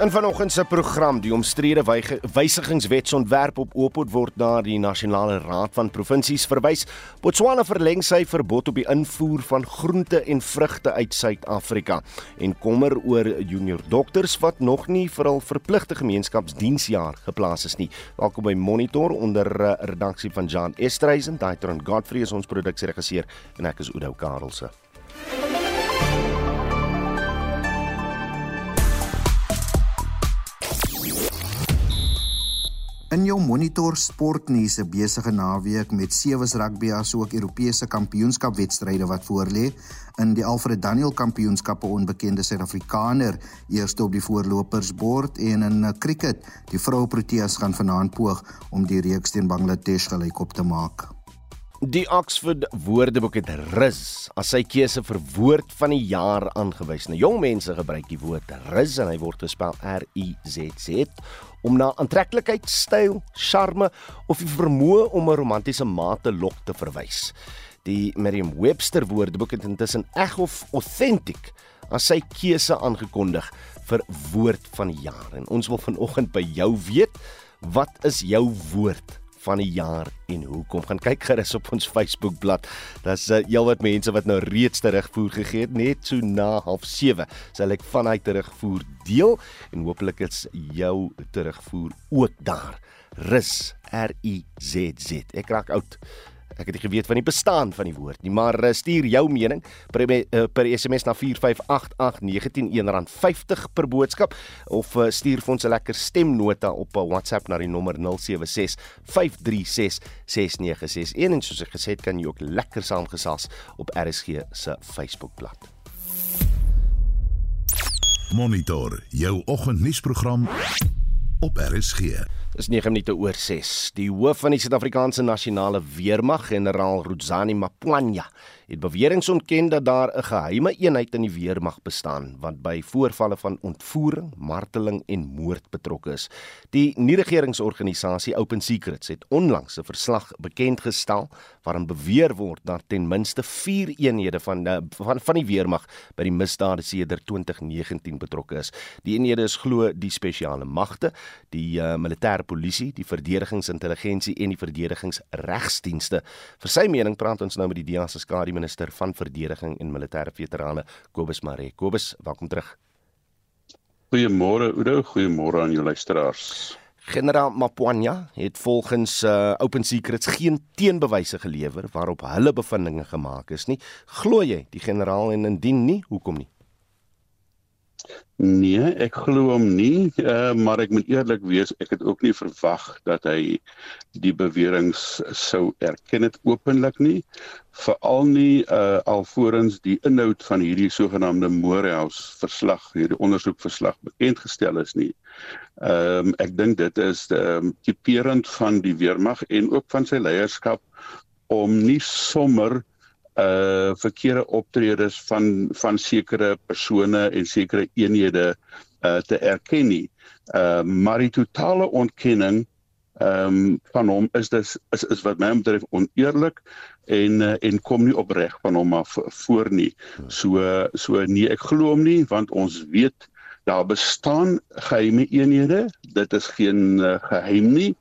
In vanoggend se program die omstrede wysigingswetsontwerp op Oopot word na die Nasionale Raad van Provinsies verwys. Botswana verleng sy verbod op die invoer van groente en vrugte uit Suid-Afrika en kommer oor junior dokters wat nog nie vir hul verpligte gemeenskapsdiensjaar geplaas is nie. Welkom by Monitor onder uh, redaksie van Jan Estreisen, Daitron Godfrey is ons produksieregisseur en ek is Oudo Karelse. In jou monitor sportnuus se besige naweek met sewe rugby asook Europese kampioenskapwedstryde wat voorlê in die Alfred Daniel Kampioenskappe onbekende Suid-Afrikaner eerste op die voorlopersbord en in cricket die vroue Proteas gaan vanaand poog om die reeks teen Bangladesh gelykop te maak. Die Oxford Woordeboek het rus as sy keuse vir woord van die jaar aangewys. Nou jong mense gebruik die woord rus en hy word gespel R U Z Z om na aantreklikheid, styl, charme of die vermoë om 'n romantiese maat te lok te verwys. Die Merriam-Webster Woordeboek het intussen eg of authentic as sy keuse aangekondig vir woord van die jaar. En ons wil vanoggend by jou weet, wat is jou woord van die jaar en hoekom gaan kyk gerus op ons Facebookblad. Daar's uh, heelwat mense wat nou reeds terugvoer gegee het net so na 07:30. Sal ek vanuit terugvoer deel en hopelik is jou terugvoer ook daar. Rus R I Z Z. Ek raak oud. Ek het nie geweet van die bestaan van die woord nie, maar uh, stuur jou mening per, uh, per SMS na 4588191 R50 per boodskap of uh, stuur vir ons 'n lekker stemnota op WhatsApp na die nommer 076 536 6961 en soos ek gesê het kan jy ook lekker saamgesels op RSG se Facebookblad. Monitor jou oggendnuusprogram op RSG. Dis 9 minute oor 6. Die hoof van die Suid-Afrikaanse Nasionale Weermag, generaal Rudzani Mapwanya, het beweringe ontken dat daar 'n geheime eenheid in die weermag bestaan wat by voorvalle van ontvoering, marteling en moord betrokke is. Die nie-regeringsorganisasie Open Secrets het onlangs 'n verslag bekend gestel waarin beweer word dat ten minste 4 eenhede van die, van van die weermag by die misdade sedert 2019 betrokke is. Die eenhede is glo die spesiale magte, die uh, militêre polisie, die verdedigingsintelligensie en die verdedigingsregsdienste. Vir sy mening praat ons nou met die DEA se skadu minister van verdediging en militêre veterane Kobus Maree. Kobus, welkom terug. Goeiemôre Oudo, goeiemôre aan jou luisteraars. Generaal Mapwanya het volgens uh, Open Secrets geen teenbewyse gelewer waarop hulle bevindinge gemaak is nie. Glo jy die generaal en indien nie, hoekom nie? Nee, ek glo hom nie, uh, maar ek moet eerlik wees, ek het ook nie verwag dat hy die beweringe sou erken het openlik nie, veral nie uh, alvorens die inhoud van hierdie sogenaamde Morehouse verslag, hierdie ondersoekverslag bekend gestel is nie. Ehm um, ek dink dit is ehm um, tipeerend van die weermag en ook van sy leierskap om nie sommer uh verkeerde optredes van van sekere persone en sekere eenhede uh te erken nie. Uh maar die totale ontkenning ehm um, van hom is dis is is wat my betref oneerlik en uh, en kom nie opreg van hom af voor nie. So so nee ek glo hom nie want ons weet daar bestaan geheime eenhede. Dit is geen uh, geheim nie.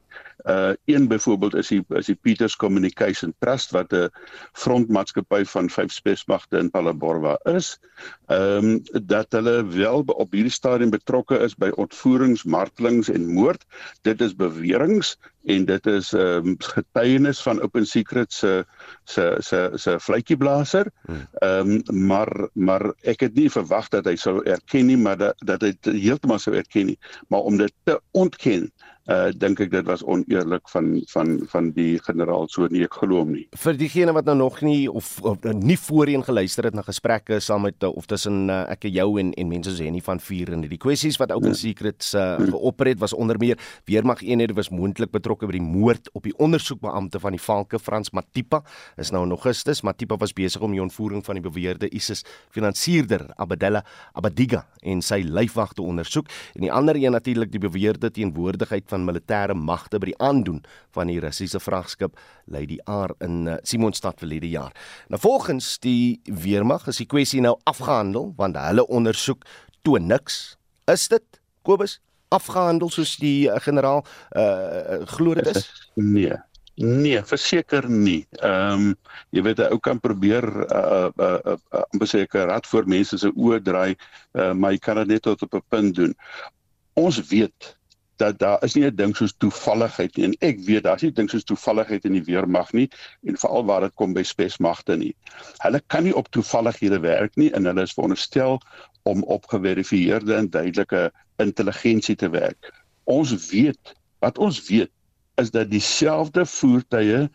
Uh een byvoorbeeld is die is die Peters Communication Trust wat 'n frontmaatskappy van vyf spesmagte in Palabora is. Ehm um, dat hulle wel op hierdie stadium betrokke is by ontvoerings, martelings en moord. Dit is beweringe en dit is ehm um, getuienis van Open Secrets se se se se vletjieblaser. Hmm. Ehm um, maar maar ek het nie verwag dat hy sou erken nie, maar dat dat hy heeltemal sou erken nie, maar om dit te ontken uh dink ek dit was oneerlik van van van die generaal so nie ek glo hom nie. Vir diegene wat nou nog nie of, of nie voorheen geluister het na gesprekke saam met of tussen uh, ek en jou en en mense sê nie van vuur en die kwessies wat Open ja. Secrets uh geopereer was onder meer weermag eenhede was moontlik betrokke by die moord op die ondersoekbeampte van die Valke Frans Matipa is nou in Augustus Matipa was besig om die ontvoering van die beweerde ISIS finansierder Abdella Abadiga en sy lyfwag te ondersoek en die ander een natuurlik die beweerde teenwoordigheid van militêre magte by die aandoen van die Russiese vragskip Lady R in uh, Simonstad verlede jaar. Nou volgens die weermag is die kwessie nou afgehandel want hulle ondersoek toon niks. Is dit Kobus afgehandel soos die uh, generaal uh, glo dit is? Nee. Nee, verseker nie. Ehm um, jy weet 'n ou kan probeer 'n uh, 'n uh, uh, uh, beseker rad voor mense se oë draai, uh, maar jy kan dit net tot op 'n punt doen. Ons weet dat daar is nie 'n ding soos toevalligheid nie en ek weet daar's nie ding soos toevalligheid in die weermag nie en veral waar dit kom by spesmagte nie. Hulle kan nie op toevallighede werk nie en hulle is veronderstel om op geverifieerde en duidelike intelligensie te werk. Ons weet wat ons weet is dat dieselfde voertuie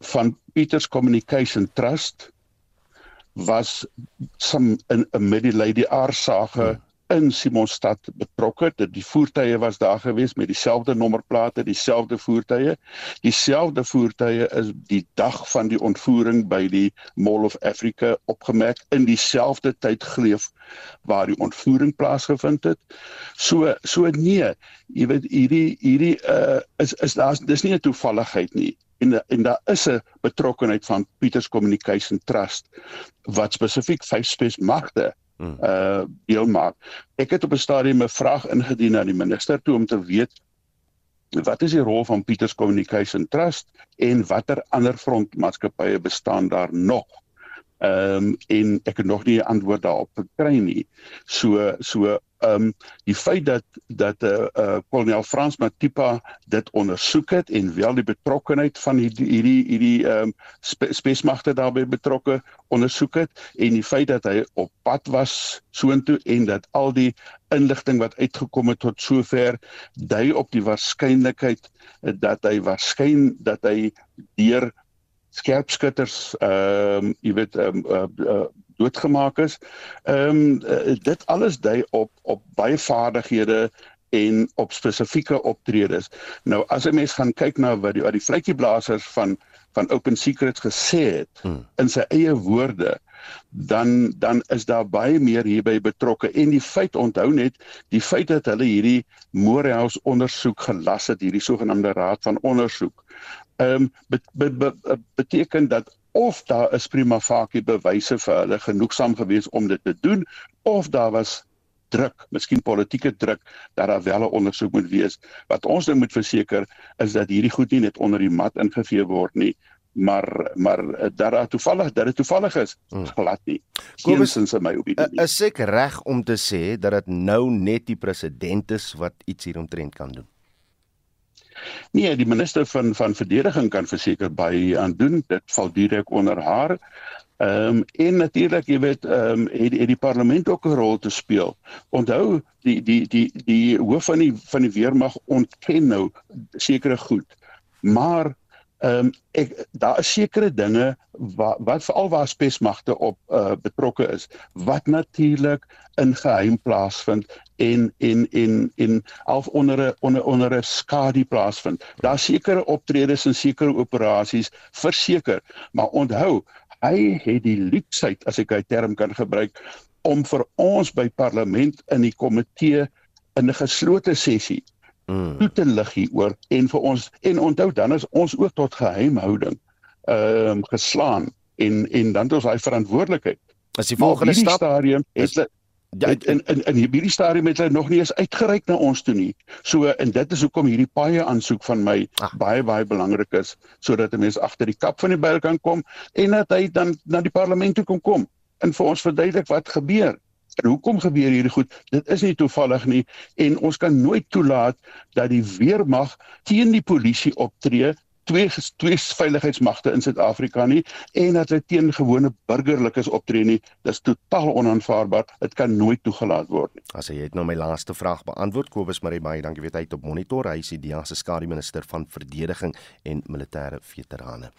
van Peters Communication Trust was some in 'n Middelady aarsage hmm in Simonstad betrokke. Dit die voertuie was daar gewees met dieselfde nommerplate, dieselfde voertuie. Dieselfde voertuie is die dag van die ontvoering by die Mall of Africa opgemerk in dieselfde tyd geleef waar die ontvoering plaasgevind het. So so nee, jy weet hierdie hierdie uh is is daar's dis nie 'n toevalligheid nie en en daar is 'n betrokkeheid van Peters Communication Trust wat spesifiek vyf spes magte Hmm. Uh deel maak. Ek het op 'n stadium 'n vraag ingedien aan die minister toe om te weet wat is die rol van Peters Communication Trust en watter ander frontmaatskappye bestaan daar nog? Ehm um, en ek het nog nie 'n antwoord daarop gekry nie. So so ehm um, die feit dat dat 'n uh, uh, kolonel Frans Matipa dit ondersoek het en wel die betrokkeheid van hierdie hierdie hierdie ehm um, spe, spesmagte daarbey betrokke ondersoek het en die feit dat hy op pad was soontoe en dat al die inligting wat uitgekom het tot sover dui op die waarskynlikheid dat hy waarskyn dat hy deur skerpskutters ehm um, jy weet ehm um, uh, uh, doodgemaak is. Ehm um, uh, dit alles dui op op baie vaardighede en op spesifieke optredes. Nou as 'n mens gaan kyk na wat die wat die vletjieblassers van van Open Secrets gesê het hmm. in sy eie woorde dan dan is daar baie meer hierby betrokke en die feit onthou net die feit dat hulle hierdie Morehouse ondersoek gelas het hierdie sogenaamde raad van ondersoek ehm um, be, be, be, beteken dat of daar is prima facie bewyse vir hulle genoegsaam gewees om dit te doen of daar was druk, miskien politieke druk dat daar wel 'n ondersoek moet wees. Wat ons nou moet verseker is dat hierdie goed nie net onder die mat ingevee word nie, maar maar dat daar toevallig dat dit toevallig is, hmm. glad nie. Geensins in my opinie. Is ek reg om te sê dat dit nou net die president is wat iets hieromtrent kan doen? Nee, die minister van van verdediging kan verseker baie aan doen. Dit val direk onder haar. Ehm um, en natuurlik, jy weet, ehm um, het, het die parlement ook 'n rol te speel. Onthou, die die die die hoof van die van die weermag ontken nou sekere goed. Maar ehm um, ek daar is sekere dinge wat wat veral waar spesmagte op uh, betrokke is wat natuurlik in geheim plaasvind en en en en half onder 'n onder onder 'n skadu plaasvind. Daar sekere optredes en sekere operasies verseker, maar onthou, hy het die luksheid as ek hy term kan gebruik om vir ons by parlement in die komitee in 'n geslote sessie mm. toe te lig hieroor en vir ons en onthou dan is ons ook tot geheimhouding ehm um, geslaan en en dan het ons daai verantwoordelikheid. As die volgende stap stadium het hulle Ja, in in in hierdie stadium het hulle nog nie eens uitgereik na ons toe nie. So en dit is hoekom hierdie paie aansoek van my Ach. baie baie belangrik is sodat 'n mens agter die kap van die byl kan kom en dat hy dan na die parlement toe kan kom en vir ons verduidelik wat gebeur. En hoekom gebeur hierdie goed? Dit is nie toevallig nie en ons kan nooit toelaat dat die weermag teen die polisie optree twee twee veiligheidsmagte in Suid-Afrika nie en dat hulle teen gewone burgerlikes optree nie. Dis totaal onaanvaarbaar. Dit kan nooit toegelaat word nie. As jy het nou my laaste vraag beantwoord Kobus Marie baie dankie weet hy het op monitor. Hy is die DEA se skadu minister van verdediging en militêre veterane.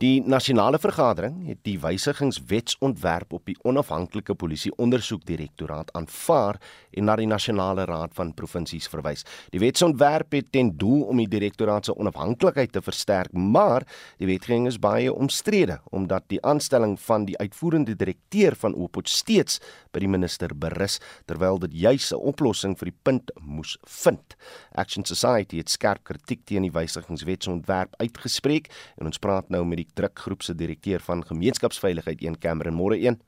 Die nasionale vergadering het die wysigingswetsontwerp op die onafhanklike polisie ondersoekdirektoraat aanvaar en na die nasionale raad van provinsies verwys. Die wetsontwerp het ten doel om die direktoraat se onafhanklikheid te versterk versterk, maar die wetgewing is baie omstrede omdat die aanstelling van die uitvoerende direkteur van Oopot steeds by die minister berus terwyl dit juis 'n oplossing vir die punt moes vind. Action Society het skerp kritiek teen die wysigingswetsontwerp uitgespreek en ons praat nou met die drukgroep se direkteur van gemeenskapsveiligheid een Cameron Moore 1.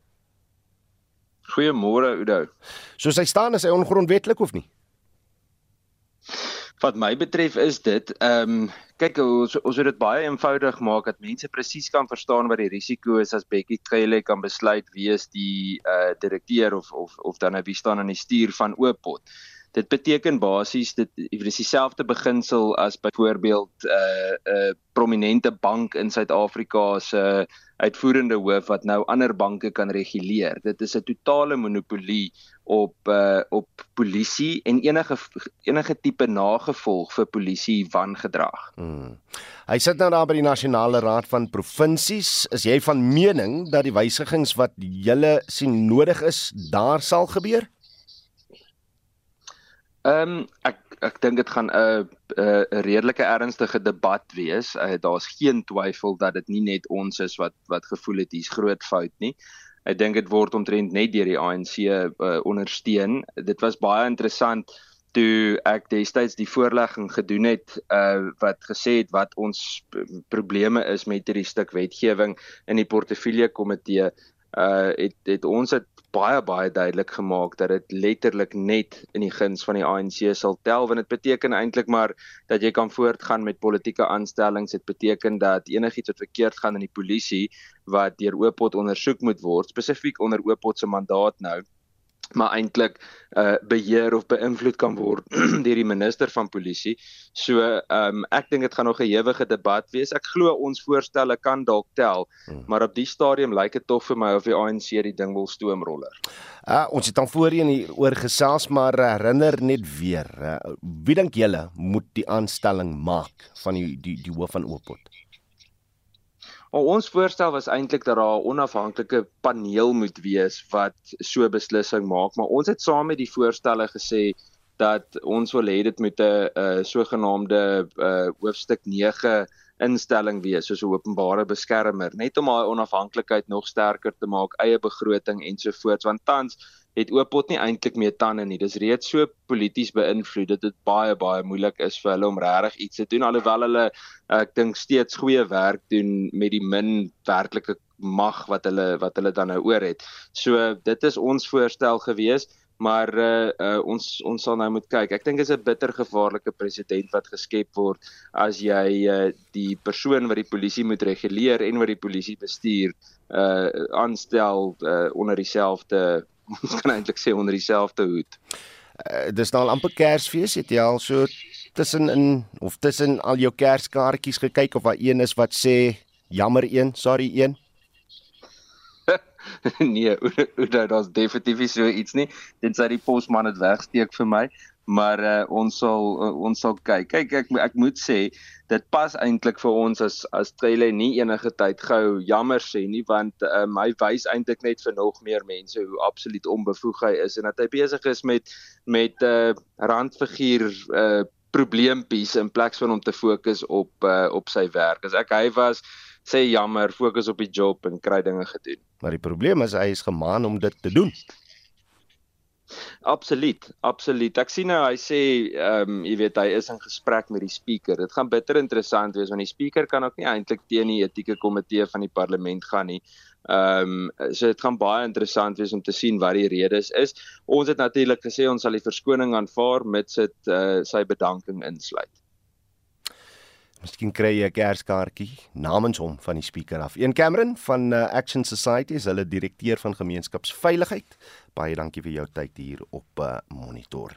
Goeiemôre Udo. Soos hy staan is hy ongrondwettig of nie? Wat my betref is dit ehm um, kyk ons ons moet dit baie eenvoudig maak dat mense presies kan verstaan wat die risiko is as Becky Cele kan besluit wie is die eh uh, direkteur of of of dan nou wie staan aan die stuur van Oopot. Dit beteken basies dit is dieselfde beginsel as byvoorbeeld 'n uh, eh, 'n uh, prominente bank in Suid-Afrika se uh, uitvoerende hoof wat nou ander banke kan reguleer. Dit is 'n totale monopolie op uh, op polisie en enige enige tipe nagevolg vir polisie wangedrag. Hmm. Hy sit nou daar by die nasionale raad van provinsies. Is jy van mening dat die wysigings wat julle sien nodig is, daar sal gebeur? Ehm um, ek ek dink dit gaan 'n 'n redelike ernstige debat wees. Uh, Daar's geen twyfel dat dit nie net ons is wat wat gevoel het hier's groot fout nie. Ek dink dit word omtrent net deur die ANC uh, ondersteun. Dit was baie interessant toe ek destyds die voorlegging gedoen het uh wat gesê het wat ons probleme is met hierdie stuk wetgewing in die portefeulje komitee uh het het ons het baie baie duidelik gemaak dat dit letterlik net in die guns van die ANC sal tel want dit beteken eintlik maar dat jy kan voortgaan met politieke aanstellings. Dit beteken dat enigiets wat verkeerd gaan in die polisie wat deur Oopot ondersoek moet word spesifiek onder Oopot se mandaat nou maar eintlik uh beheer of beïnvloed kan word deur die minister van polisie. So ehm um, ek dink dit gaan nog 'n ewige debat wees. Ek glo ons voorstelle kan dalk tel, hmm. maar op die stadium lyk dit tog vir my of die ANC die ding wil stoomroller. Uh ons het dan voorheen hier oor gesels, maar herinner net weer, uh, wie dink julle moet die aanstelling maak van die die die hoof van Oopot? Maar ons voorstel was eintlik dat daar 'n onafhanklike paneel moet wees wat so beslissing maak, maar ons het saam met die voorstelle gesê dat ons wil hê dit moet 'n sogenaamde hoofstuk 9 instelling wees soos 'n openbare beskermer net om haar onafhanklikheid nog sterker te maak eie begroting ensovoorts want tans het Oopot nie eintlik meer tande nie. Dis reeds so polities beïnvloed dat dit baie baie moeilik is vir hulle om regtig iets te doen alhoewel hulle ek dink steeds goeie werk doen met die min werklike mag wat hulle wat hulle dan nou oor het. So dit is ons voorstel gewees maar uh, uh ons ons sal nou moet kyk. Ek dink dit is 'n bitter gevaarlike presedent wat geskep word as jy uh die persoon wat die polisie moet reguleer en wat die polisie bestuur uh aanstel uh onder dieselfde ons kan eintlik sê onder dieselfde hoed. Uh, dis nou al amper Kersfees, het jy al so tussen in of tussen al jou Kerskaartjies gekyk of daar een is wat sê jammer een, sorry een? nee, daar's definitief so iets nie. Dit sê die posman het wegsteek vir my maar uh, ons sal uh, ons sal kyk. Kyk ek ek moet sê dit pas eintlik vir ons as as Trele nie enige tyd gou jammer sê nie want um, hy wys eintlik net vir nog meer mense hoe absoluut onbevoeg hy is en dat hy besig is met met 'n uh, randfiguur uh, probleempies in plaas van om te fokus op uh, op sy werk. As ek hy was sê jammer, fokus op die job en kry dinge gedoen. Maar die probleem is hy is gemaan om dit te doen. Absoluut, absoluut. Ek sien nou hy sê ehm um, jy weet hy is in gesprek met die speaker. Dit gaan bitter interessant wees want die speaker kan ook nie eintlik teen die etieke komitee van die parlement gaan nie. Ehm um, so dit gaan baie interessant wees om te sien wat die redes is. Ons het natuurlik gesê ons sal die verskoning aanvaar mits dit uh, sy bedanking insluit. Miskien kry jy 'n kerskaartjie namens hom van die speaker af. Een Cameron van uh, Action Society is hulle direkteur van gemeenskapsveiligheid. Baie dankie vir jou tyd hier op uh, Monitor.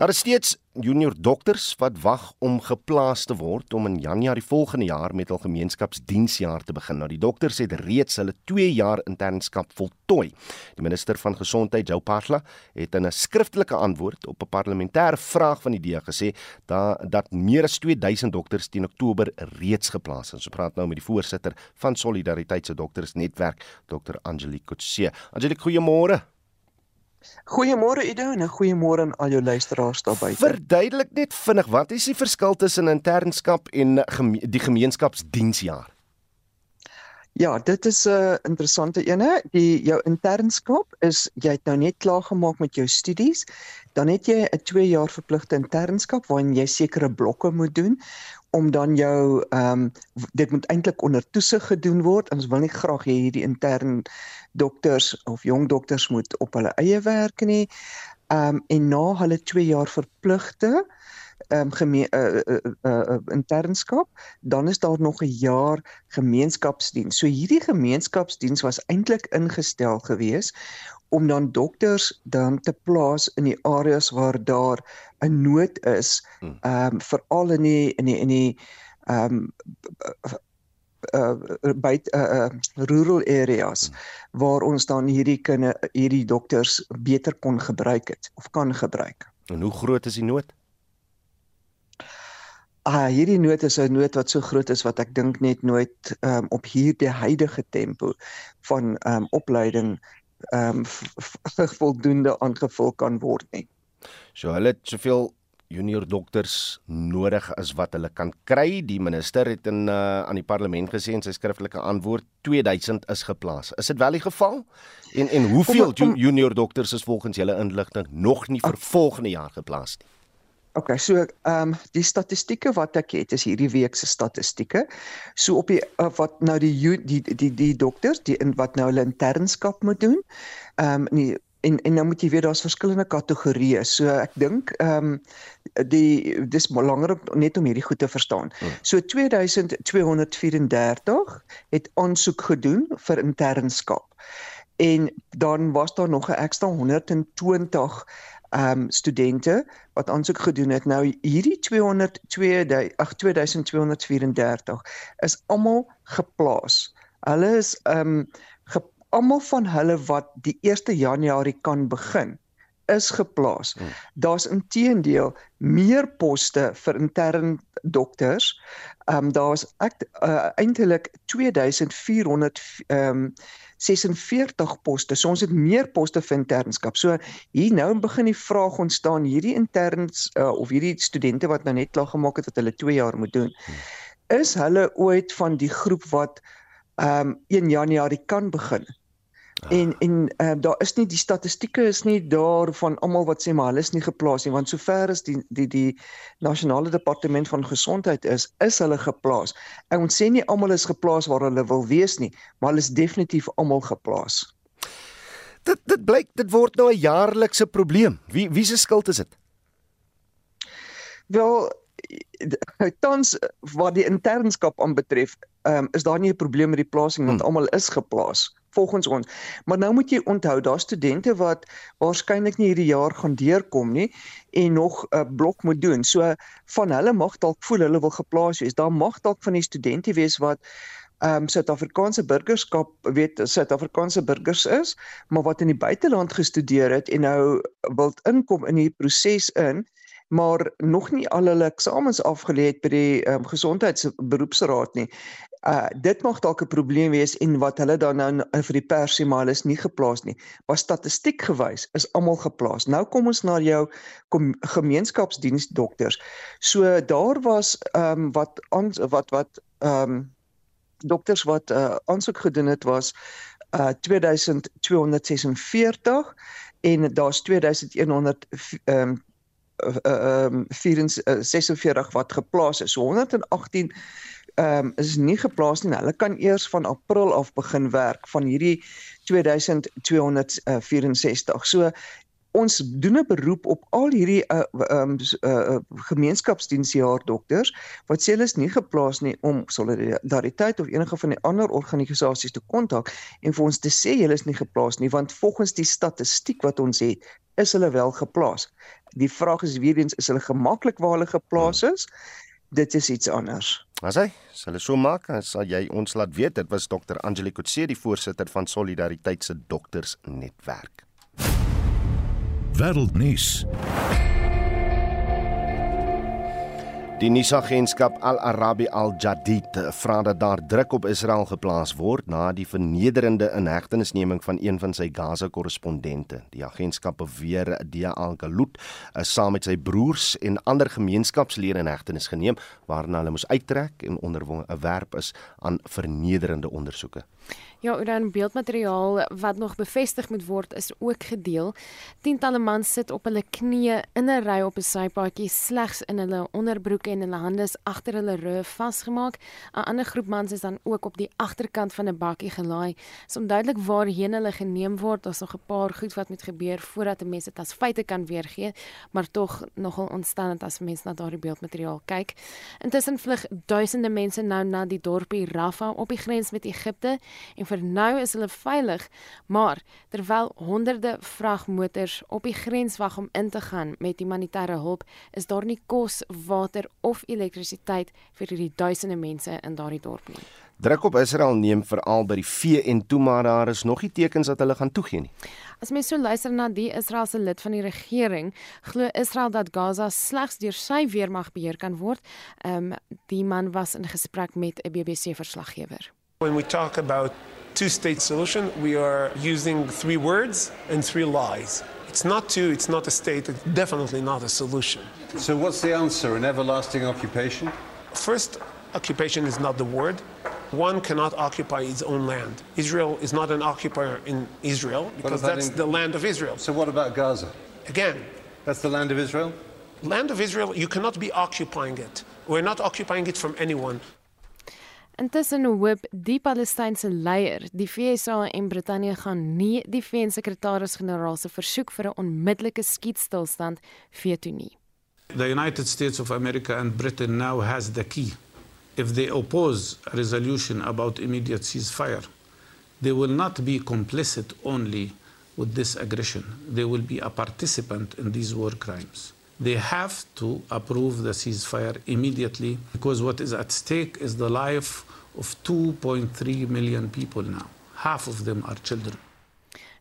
Daar is steeds junior dokters wat wag om geplaas te word om in Januarie volgende jaar met hul gemeenskapsdiensjaar te begin. Nou die dokters het reeds hulle 2 jaar internskap voltooi. Die minister van gesondheid, Jou Pasla, het in 'n skriftelike antwoord op 'n parlementêre vraag van die DEA gesê dat dat meer as 2000 dokters teen Oktober reeds geplaas is. Ons praat nou met die voorsitter van Solidariteit se doktersnetwerk, Dr. Angelique Kotse. Angelique, goeiemôre. Goeiemôre Ido en 'n goeiemôre aan al jou luisteraars daar buite. Verduidelik net vinnig, wat is die verskil tussen internskap en geme die gemeenskapsdiensjaar? Ja, dit is 'n uh, interessante ene. Die jou internskap is jy het nou net klaar gemaak met jou studies, dan het jy 'n 2 jaar verpligte internskap waarin jy sekere blokke moet doen om dan jou ehm um, dit moet eintlik onder toesig gedoen word. Ons wil nie graag hê hierdie intern dokters of jong dokters moet op hulle eie werk nie. Ehm um, en na hulle 2 jaar verpligte um, uh, uh, uh, uh, internskap, dan is daar nog 'n jaar gemeenskapsdiens. So hierdie gemeenskapsdiens was eintlik ingestel gewees om dan dokters dan te plaas in die areas waar daar 'n nood is, hmm. ehm um, veral in die in die in die ehm um, uh by uh, uh rural areas hmm. waar ons dan hierdie kinde hierdie dokters beter kon gebruik het of kan gebruik. En hoe groot is die nood? Ah, hierdie nood is 'n nood wat so groot is wat ek dink net nooit um, op hierdie huidige tempo van um, opleiding ehm um, voldoende aangevul kan word nie. So hulle het soveel junior dokters nodig as wat hulle kan kry. Die minister het in uh, aan die parlement gesê in sy skriftelike antwoord 2000 is geplaas. Is dit wel die geval? En en hoeveel om, om, junior dokters is volgens julle inligting nog nie vir volgende jaar geplaas nie? OK, so ehm um, die statistieke wat ek het is hierdie week se statistieke. So op die uh, wat nou die die die die dokters die in wat nou hulle internskap moet doen. Ehm um, en en nou moet jy weet daar's verskillende kategorieë. So ek dink ehm um, die dis belangrik net om hierdie goed te verstaan. Hmm. So 2234 het aansoek gedoen vir internskap. En dan was daar nog 'n ekstra 120 ehm um, studente wat aansoek gedoen het. Nou hierdie 202 ag 2234 is almal geplaas. Hulle is ehm um, almal van hulle wat die 1 Januarie kan begin is geplaas. Hmm. Daar's inteendeel meer poste vir intern dokters. Ehm um, daar's ek uh, eintlik 2400 ehm um, 46 poste. So ons het meer poste vir internskap. So hier nou begin die vraag ontstaan hierdie interns uh, of hierdie studente wat nou net klaar gemaak het wat hulle 2 jaar moet doen. Is hulle ooit van die groep wat ehm um, 1 Januarie kan begin? En en uh, daar is nie die statistieke is nie daar van almal wat sê maar hulle is nie geplaas nie want sover as die die die nasionale departement van gesondheid is is hulle geplaas. Ek moet sê nie almal is geplaas waar hulle wil wees nie, maar hulle is definitief almal geplaas. Dit dit blyk dit word nou 'n jaarlikse probleem. Wie wie se skuld is dit? Wel tans wat die internskap aanbetref, um, is daar nie 'n probleem met die plasing want hmm. almal is geplaas volgens ons. Maar nou moet jy onthou daar studente wat waarskynlik nie hierdie jaar gaan deurkom nie en nog 'n uh, blok moet doen. So van hulle mag dalk voel hulle wil geplaas wees. Daar mag dalk van die studente wees wat ehm um, Suid-Afrikaanse burgerskap weet Suid-Afrikaanse burgers is, maar wat in die buiteland gestudeer het en nou wil inkom in hierdie proses in maar nog nie al hulle eksamens afgelê het by die um, gesondheidsberoepsraad nie uh dit mag dalk 'n probleem wees en wat hulle dan nou vir die pers sê maar hulle is nie geplaas nie. Maar statistiek gewys is almal geplaas. Nou kom ons na jou gemeenskapsdiens dokters. So daar was ehm um, wat aan wat wat ehm um, dokters wat uh aansoek gedoen het was uh 2246 en daar's 2100 ehm um, ehm um, 46 wat geplaas is. So 118 ehm um, is nie geplaas nie. Hulle kan eers van April af begin werk van hierdie 2264. So ons doen 'n beroep op al hierdie uh um uh gemeenskapsdiensjaar dokters wat sê hulle is nie geplaas nie om solidariteit of enige van die ander organisasies te kontak en vir ons te sê hulle is nie geplaas nie want volgens die statistiek wat ons het is hulle wel geplaas. Die vraag is weer eens is hulle gemaklik waar hulle geplaas is? Dit is iets anders. As hy sal so maak, sal jy ons laat weet. Dit was Dr. Angelique Kutse, die voorsitter van Solidariteit se Dokters Netwerk. Wêreldnuus. Die nuusagentskap Al Arabi Al Jadid vra dat daar druk op Israel geplaas word na die vernederende inhegtenisneming van een van sy Gaza-korrespondente. Die agentskap beweer Dia Al Galut is saam met sy broers en ander gemeenskapslede in hegtenis geneem waarna hulle moes uittrek en onderwerp is aan vernederende ondersoeke. Ja, en dan beeldmateriaal wat nog bevestig moet word is ook gedeel. Tientalle mans sit op hulle knieë in 'n ry op 'n sypaadjie slegs in hulle onderbroeke en hulle hande is agter hulle rug vasgemaak. 'n Ander groep mans is dan ook op die agterkant van 'n bakkie gelaai. Dit is onduidelik waarheen hulle geneem word. Daar's nog 'n paar goed wat moet gebeur voordat 'n mens dit as feite kan weergee, maar tog nogal ontstellend as mens na daardie beeldmateriaal kyk. Intussen vlug duisende mense nou na die dorpie Rafah op die grens met Egipte en vir nou is hulle veilig, maar terwyl honderde vragmotors op die grens wag om in te gaan met humanitêre hulp, is daar nie kos, water of elektrisiteit vir hierdie duisende mense in daardie dorp nie. Druk op Israel neem veral by die vee en toe maar daar is nog nie tekens dat hulle gaan toegee nie. As mens so luister na die Israeliese lid van die regering, glo Israel dat Gaza slegs deur sy weermag beheer kan word. Ehm um, die man was in gesprek met 'n BBC verslaggewer. When we talk about two-state solution, we are using three words and three lies. It's not two, it's not a state, it's definitely not a solution. So what's the answer? An everlasting occupation? First, occupation is not the word. One cannot occupy its own land. Israel is not an occupier in Israel because that's in... the land of Israel. So what about Gaza? Again, that's the land of Israel? Land of Israel, you cannot be occupying it. We're not occupying it from anyone. Intussen hoop die Palestynse leier, die FSA en Brittanje gaan nie die VN-sekretaris-generaal se versoek vir 'n onmiddellike skietstilstand veto nie. The United States of America and Britain now has the key. If they oppose a resolution about immediate ceasefire, they will not be complicit only with this aggression. They will be a participant in these war crimes. they have to approve the ceasefire immediately because what is at stake is the life of 2.3 million people now. Half of them are children.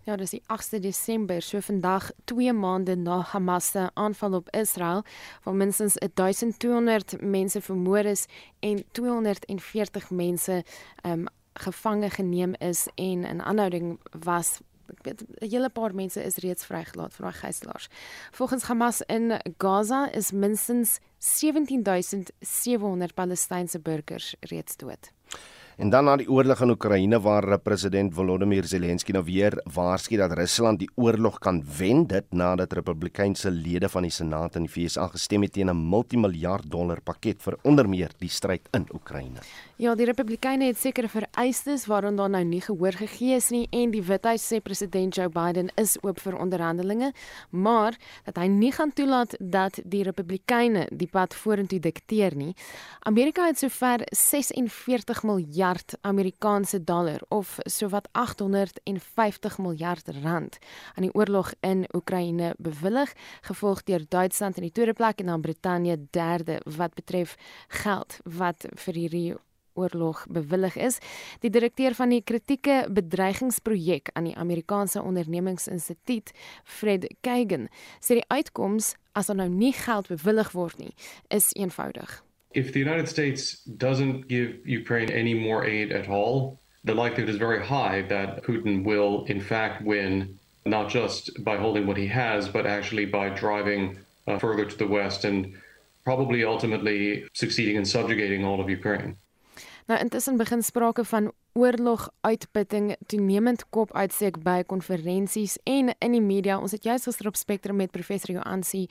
Ja, dis die 8de Desember, so vandag 2 maande na Hamas se aanval op Israel, waar minstens 1200 mense vermoor is en 240 mense ehm um, gevange geneem is en in aanhouding was ek weet 'n hele paar mense is reeds vrygelaat van daai gijslaers. Volgens Hamas in Gaza is minstens 17700 Palestynse burgers reeds dood. En dan na die oorlog in Oekraïne waar president Volodymyr Zelensky nou weer waarsku dat Rusland die oorlog kan wen dit nadat Republikeinse lede van die Senaat in die VS gestem het teen 'n multimiljard dollar pakket vir onder meer die stryd in Oekraïne. Ja, die Republikeine het sekere vereistes waaraan daar nou nie gehoor gegee is nie en die Withuis sê president Joe Biden is oop vir onderhandelinge, maar dat hy nie gaan toelaat dat die Republikeine die pad vorentoe dikteer nie. Amerika het sover 46 miljard miljard Amerikaanse dollar of sowat 850 miljard rand aan die oorlog in Oekraïne bewillig, gevolg deur Duitsland in die tweede plek en dan Brittanje derde wat betref geld wat vir hierdie oorlog bewillig is. Die direkteur van die kritieke bedreigingsprojek aan die Amerikaanse Ondernemingsinstituut, Fred Kagan, sê die uitkoms as daar nou nie geld bewillig word nie, is eenvoudig. If the United States doesn't give Ukraine any more aid at all, the likelihood is very high that Putin will, in fact, win, not just by holding what he has, but actually by driving uh, further to the west and probably ultimately succeeding in subjugating all of Ukraine. Nou intussen begin sprake van oorloguitputting toenemend kop uitsteek by konferensies en in die media. Ons het juis gister op Spectrum met professor Joansi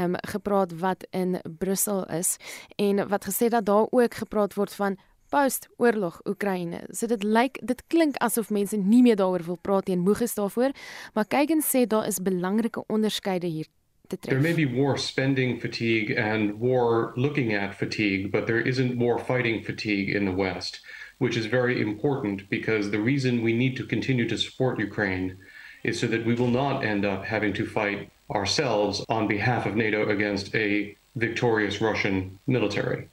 um, gepraat wat in Brussel is en wat gesê dat daar ook gepraat word van post-oorlog Oekraïne. So dit lyk dit klink asof mense nie meer daaroor wil praat en moeg is daarvoor, maar kyk en sê daar is belangrike onderskeide hier There may be war spending fatigue and war looking at fatigue, but there isn't war fighting fatigue in the West, which is very important because the reason we need to continue to support Ukraine is so that we will not end up having to fight ourselves on behalf of NATO against a victorious Russian military.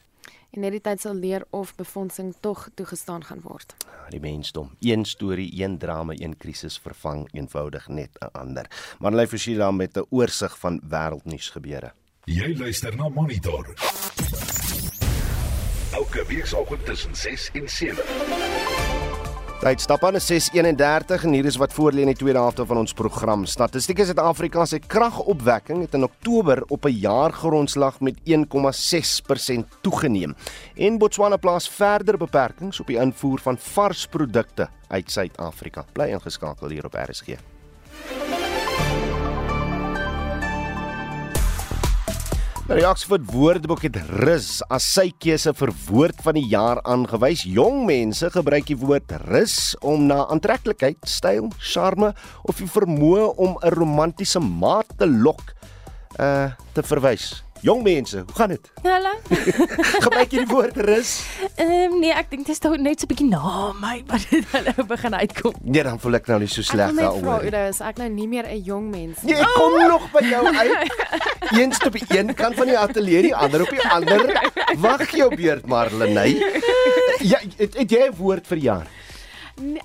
En net die tyd sal leer of befondsing tog toegestaan gaan word. Die mensdom, een storie, een drama, een krisis vervang eenvoudig net 'n ander. Maar hulle forsie dan met 'n oorsig van wêreldnuus gebeure. Jy luister na Monitor. Elke weekoggend tussen 6 en 7. Tyd stap aan 6:31 en hier is wat voor lê in die tweede helfte van ons program. Statistiek Suid-Afrika se kragopwekking het in Oktober op 'n jaargrondslag met 1,6% toegeneem. En Botswana plaas verder beperkings op die invoer van vars produkte uit Suid-Afrika. Bly ingeskakel hier op RSG. Nou die Oxford Woordeboek het rus as sy keuse vir woord van die jaar aangewys. Jong mense gebruik die woord rus om na aantreklikheid, styl, charme of die vermoë om 'n romantiese maat te lok uh te verwys. Jong mense, hoe gaan dit? Hallo. Gebruik jy die woord rus? Ehm um, nee, ek dink dit is toch net so 'n bietjie na my wat dit hulle begin uitkom. Nee, dan voel ek nou nie so sleg daaroor. Ek vra is ek nou nie meer 'n jong mens nie. Nee, ek kom oh. nog by jou uit. Eens op die een kant van die ateljee, die ander op die ander. Wag jou beurt, Marlenae. Ja, het, het jy 'n woord vir jaar? Nee.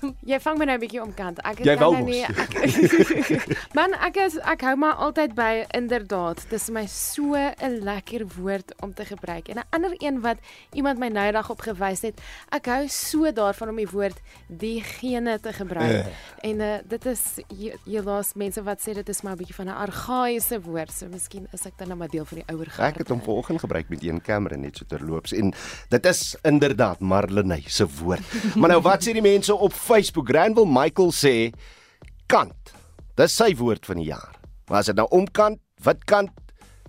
Jy vang my nou 'n bietjie omkant. Ek is nou nie ek, Man, ek is ek hou maar altyd by inderdaad. Dis my so 'n lekker woord om te gebruik. En 'n ander een wat iemand my nou dag op gewys het, ek hou so daarvan om die woord diegene te gebruik. Uh. En uh, dit is jy laas mense wat sê dit is maar 'n bietjie van 'n argaïese woord. So miskien is ek dan nou maar deel van die ouer garde. Ek het hom vanoggend gebruik met een kamera net so terloops en dit is inderdaad Marlenae se woord. maar nou wat sê die mense op Facebook Granville Michael sê kant. Dis sy woord van die jaar. Maar as dit nou omkant, wat kant?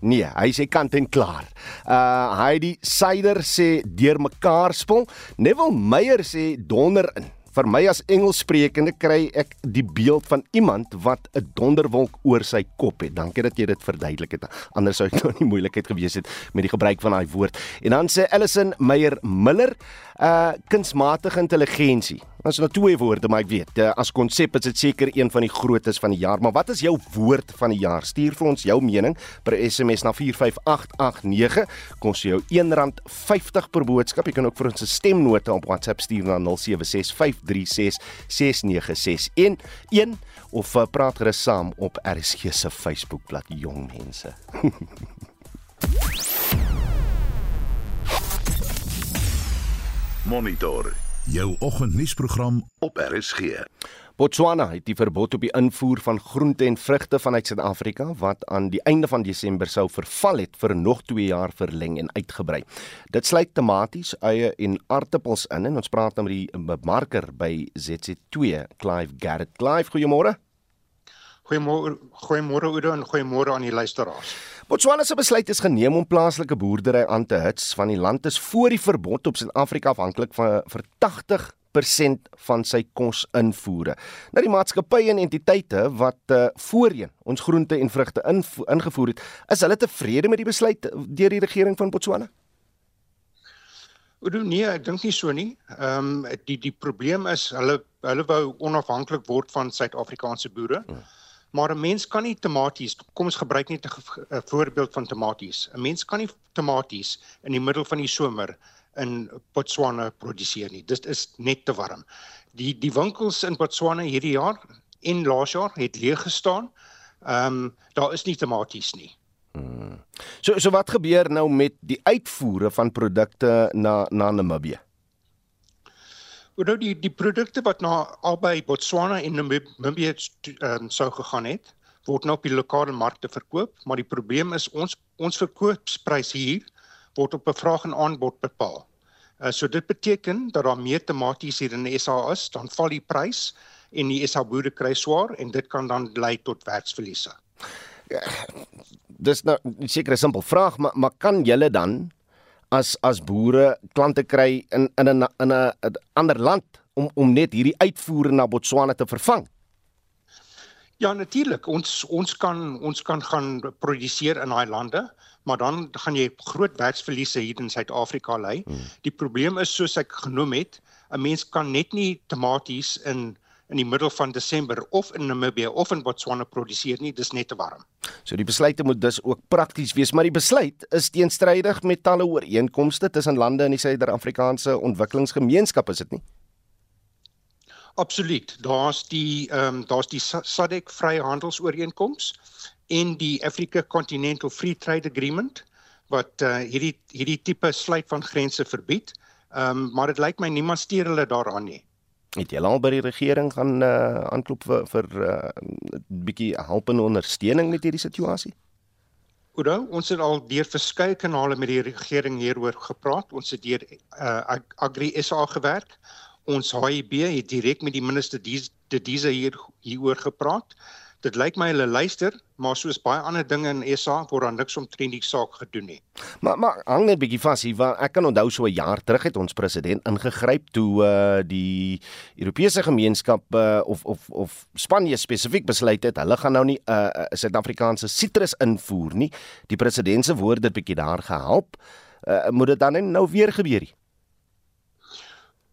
Nee, hy sê kant en klaar. Uh Heidi Syder sê deurmekaar spul. Neville Meyer sê donder in vir my as Engelssprekende kry ek die beeld van iemand wat 'n donderwolk oor sy kop het. Dankie dat jy dit verduidelik het. Anders sou dit nou nie moeilikheid gewees het met die gebruik van daai woord. En dan sê Allison Meyer Miller, uh kunsmatige intelligensie. Ons het nou twee woorde, maar ek weet, uh, as konsep is dit seker een van die grootes van die jaar. Maar wat is jou woord van die jaar? Stuur vir ons jou mening per SMS na 45889. Kos jou R1.50 per boodskap. Jy kan ook vir ons 'n stemnota op WhatsApp stuur na 0765366961 of uh, praat gerus saam op RSG se Facebookblad Jong Mense. Monitor jou oggendnuusprogram op RSG. Botswana het die verbod op die invoer van groente en vrugte vanuit Suid-Afrika wat aan die einde van Desember sou verval het vir nog 2 jaar verleng en uitgebrei. Dit sluit tomaties, eie en aartappels in en ons praat nou met die bemarker by ZC2, Clive Garrett. Clive, goeiemôre. Goeiemôre, goeiemôre Oudo en goeiemôre aan die luisteraars. Botswana se besluit is geneem om plaaslike boerdery aan te hits van die land is voor die verbod op Suid-Afrika afhanklik van vir 80% van sy kosinvoere. Nou die maatskappye en entiteite wat uh, voorheen ons groente en vrugte ingevoer het, is hulle tevrede met die besluit deur die regering van Botswana? Oor nee, ek dink nie so nie. Ehm um, die die probleem is hulle hulle wou onafhanklik word van Suid-Afrikaanse boere. Hmm. Maar 'n mens kan nie tomaties, kom ons gebruik net 'n voorbeeld van tomaties. 'n Mens kan nie tomaties in die middel van die somer in Botswana produseer nie. Dit is net te warm. Die die winkels in Botswana hierdie jaar en laas jaar het leeg gestaan. Ehm um, daar is nie tomaties nie. Hmm. So so wat gebeur nou met die uitvoere van produkte na na Namibië? Oor die die produkte wat na albei Botswana en Namibië um, sou gegaan het, word nou op die lokale markte verkoop, maar die probleem is ons ons verkoopsprys hier word op 'n vraag en aanbod bepaal. Uh, so dit beteken dat daar meer tomaties hier in die SA is, dan val die prys en die SA boere kry swaar en dit kan dan lei tot werksverliese. Ja, dis nou 'n simpel vraag, maar maar kan julle dan as as boere klante kry in in 'n in 'n ander land om om net hierdie uitvoere na Botswana te vervang? Ja, natuurlik. Ons ons kan ons kan gaan produseer in daai lande, maar dan gaan jy groot werksverliese hier in Suid-Afrika lê. Hmm. Die probleem is soos ek genoem het, 'n mens kan net nie tomaties in in die middel van Desember of in Namibië of in Botswana produseer nie, dis net te warm. So die besluite moet dus ook prakties wees, maar die besluit is teenstrydig met talle ooreenkomste tussen lande in die Suider-Afrikaanse Ontwikkelingsgemeenskap, is dit nie? Absoluut. Daar's die ehm um, daar's die SADC vryhandelsooreenkoms en die Africa Continental Free Trade Agreement wat uh, hierdie hierdie tipe sluit van grense verbied. Ehm um, maar dit lyk my niemand steur hulle daaraan nie. Het jy al by die regering gaan uh, aanklop vir vir 'n uh, bietjie help en ondersteuning met hierdie situasie? Oudo, ons het al deur verskeie kanale met die regering hieroor gepraat. Ons het deur uh, Agri SA gewerk. Ons HIB het direk met die minister De Dize hier hieroor gepraat dit lyk my hulle luister, maar soos baie ander dinge in SA word daar niks omtrent die saak gedoen nie. Maar maar hang net 'n bietjie vas hier, want ek kan onthou so 'n jaar terug het ons president ingegryp toe uh die Europese gemeenskap uh, of of of Spanje spesifiek besluit het hulle gaan nou nie 'n uh, Suid-Afrikaanse sitrus invoer nie. Die president se woorde het bietjie daar gehelp. Uh, moet dit dan nou weer gebeur nie?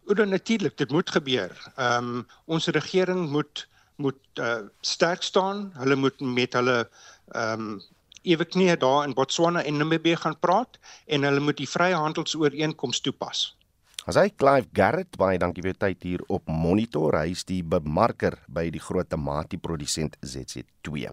Oor natuurlik, dit moet gebeur. Ehm um, ons regering moet moet uh, sterk staan. Hulle moet met hulle ehm um, ewe knie daar in Botswana en Namibië gaan praat en hulle moet die vryhandelsooreenkoms toepas. As hy Clive Garrett baie dankie vir tyd hier op monitor. Hy is die bemarker by die groot tamatie produsent ZZ2.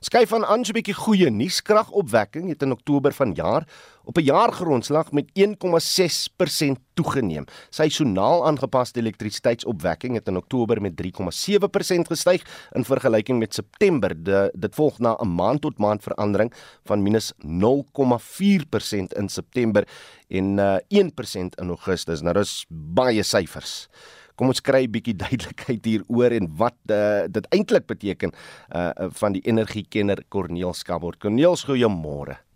Skyf van aan 'n bietjie goeie nuus. Kragopwekking het in Oktober vanjaar op 'n jaargrondslag met 1,6% toegeneem. Seisonaal aangepaste elektrisiteitsopwekking het in Oktober met 3,7% gestyg in vergelyking met September. De, dit volg na 'n maand tot maand verandering van minus 0,4% in September en uh, 1% in Augustus. Nou dis baie syfers. Kom ons kry 'n bietjie duidelikheid hieroor en wat uh, dit eintlik beteken uh, van die energiekenner Corneel Skabord. Corneel, goeiemôre.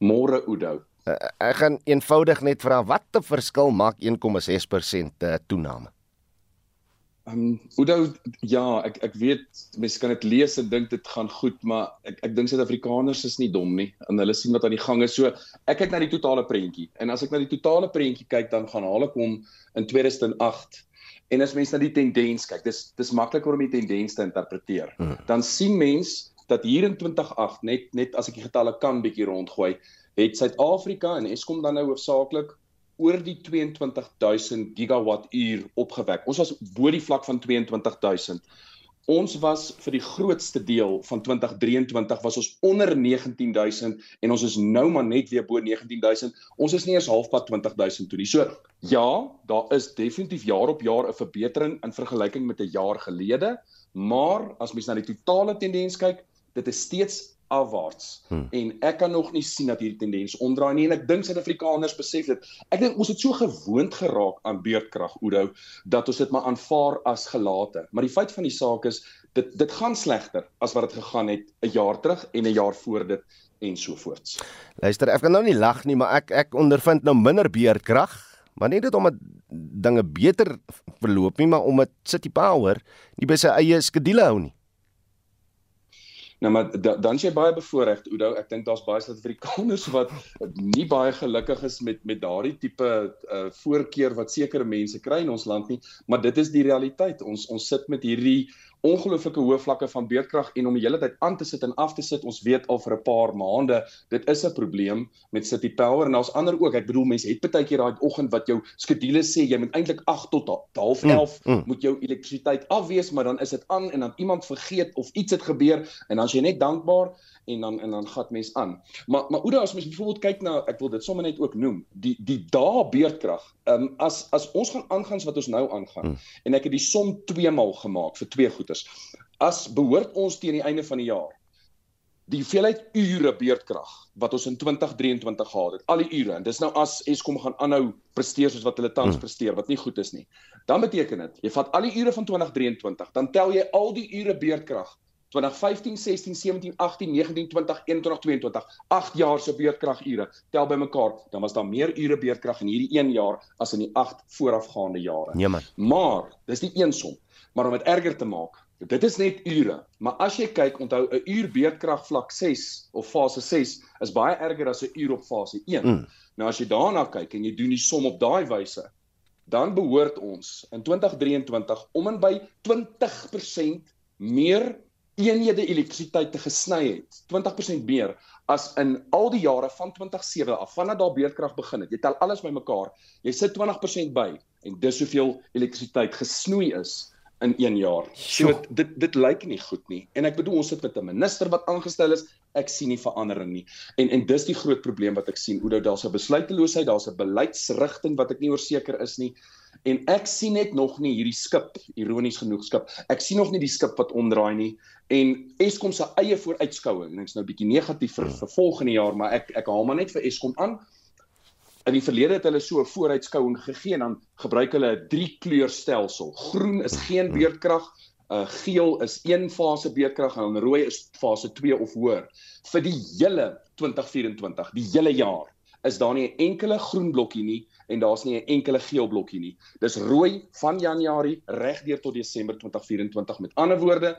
Môre Oudo. Uh, ek gaan eenvoudig net vra wat te verskil maak 1,6% uh, toename. Ehm um, Oudo ja, ek ek weet mense kan dit lees en dink dit gaan goed, maar ek ek dink Suid-Afrikaners is nie dom nie en hulle sien wat aan die gang is. So ek kyk na die totale prentjie en as ek na die totale prentjie kyk dan gaan haal ek hom in 2008 en as mense na die tendens kyk, dis dis makliker om die tendens te interpreteer. Hmm. Dan sien mense dat hier in 2008 net net as ek die getalle kan bietjie rondgooi, het Suid-Afrika en Eskom dan nou hoofsaaklik oor die 22000 gigawatt uur opgewek. Ons was bo die vlak van 22000. Ons was vir die grootste deel van 2023 was ons onder 19000 en ons is nou maar net weer bo 19000. Ons is nie eens halfpad 20000 toe nie. So ja, daar is definitief jaar op jaar 'n verbetering in vergelyking met 'n jaar gelede, maar as mens na die totale tendens kyk, dit is steeds afwaarts hmm. en ek kan nog nie sien dat hierdie tendens omdraai nie en ek dink Suid-Afrikaners besef dit. Ek dink ons het so gewoond geraak aan beurtkrag Oudo dat ons dit maar aanvaar as gelate. Maar die feit van die saak is dit dit gaan slegter as wat dit gegaan het 'n jaar terug en 'n jaar voor dit en so voorts. Luister, ek kan nou nie lag nie, maar ek ek ondervind nou minder beurtkrag, maar nie dit omdat dinge beter verloop nie, maar omdat City Power nie by sy eie skedule hou nie. Nou maar da, dan is jy baie bevoorreg Oudo. Ek dink daar's baie Suid-Afrikaners wat nie baie gelukkig is met met daardie tipe uh, voorkeur wat sekere mense kry in ons land nie, maar dit is die realiteit. Ons ons sit met hierdie ongelooflike hoë vlakke van beerdkrag en om die hele tyd aan te sit en af te sit, ons weet al vir 'n paar maande, dit is 'n probleem met City Power en daar's ander ook. Ek bedoel mense het baie keer daai oggend wat jou skedules sê jy moet eintlik 8 tot 11:30 mm, mm. moet jou elektrisiteit afwees, maar dan is dit aan en dan iemand vergeet of iets het gebeur en dan is jy net dankbaar en dan en dan gat mens aan. Maar maar Oude as mens byvoorbeeld kyk na ek wil dit sommer net ook noem, die die dae beerdkrag. Ehm um, as as ons gaan aangaan wat ons nou aangaan hmm. en ek het die som 2 maal gemaak vir twee goeders. As behoort ons teen die einde van die jaar die hoeveelheid ure beerdkrag wat ons in 2023 gehad het, al die ure en dis nou as Eskom gaan aanhou presteer soos wat hulle tans hmm. presteer wat nie goed is nie. Dan beteken dit, jy vat al die ure van 2023, dan tel jy al die ure beerdkrag 2015, 16, 17, 18, 19, 20, 21, 22, 8 jaar se beurtkragure tel bymekaar, dan was daar meer ure beurtkrag in hierdie 1 jaar as in die 8 voorafgaande jare. Nee man. Maar dis nie een som, maar om dit erger te maak, dit is net ure. Maar as jy kyk, onthou 'n uur beurtkrag vlak 6 of fase 6 is baie erger as 'n uur op fase 1. Mm. Nou as jy daarna kyk en jy doen die som op daai wyse, dan behoort ons in 2023 om en by 20% meer eenhede elektrisiteit te gesny het, 20% meer as in al die jare van 2007 af, vanaf daar beerdkrag begin het. Jy tel alles bymekaar, jy sit 20% by en dis hoeveel elektrisiteit gesnoei is in 1 jaar. So dit dit lyk nie goed nie. En ek bedoel ons sit met 'n minister wat aangestel is. Ek sien nie verandering nie. En en dis die groot probleem wat ek sien. Hoe daar's 'n besluiteloosheid, daar's 'n beleidsrigting wat ek nie oorseker is nie. En ek sien net nog nie hierdie skip, ironies genoeg skip. Ek sien nog nie die skip wat omdraai nie. En Eskom se eie vooruitskouing, en ek's nou bietjie negatief vir, vir volgende jaar, maar ek ek haal maar net vir Eskom aan in die verlede het hulle so 'n vooruitskouing gegee en dan gebruik hulle 'n drie kleurstelsel. Groen is geen beerdkrag, uh geel is een fase beerdkrag en dan rooi is fase 2 of hoër. Vir die hele 2024, die hele jaar, is daar nie 'n enkele groen blokkie nie en daar's nie 'n enkele geel blokkie nie. Dis rooi van Januarie regdeur tot Desember 2024. Met ander woorde,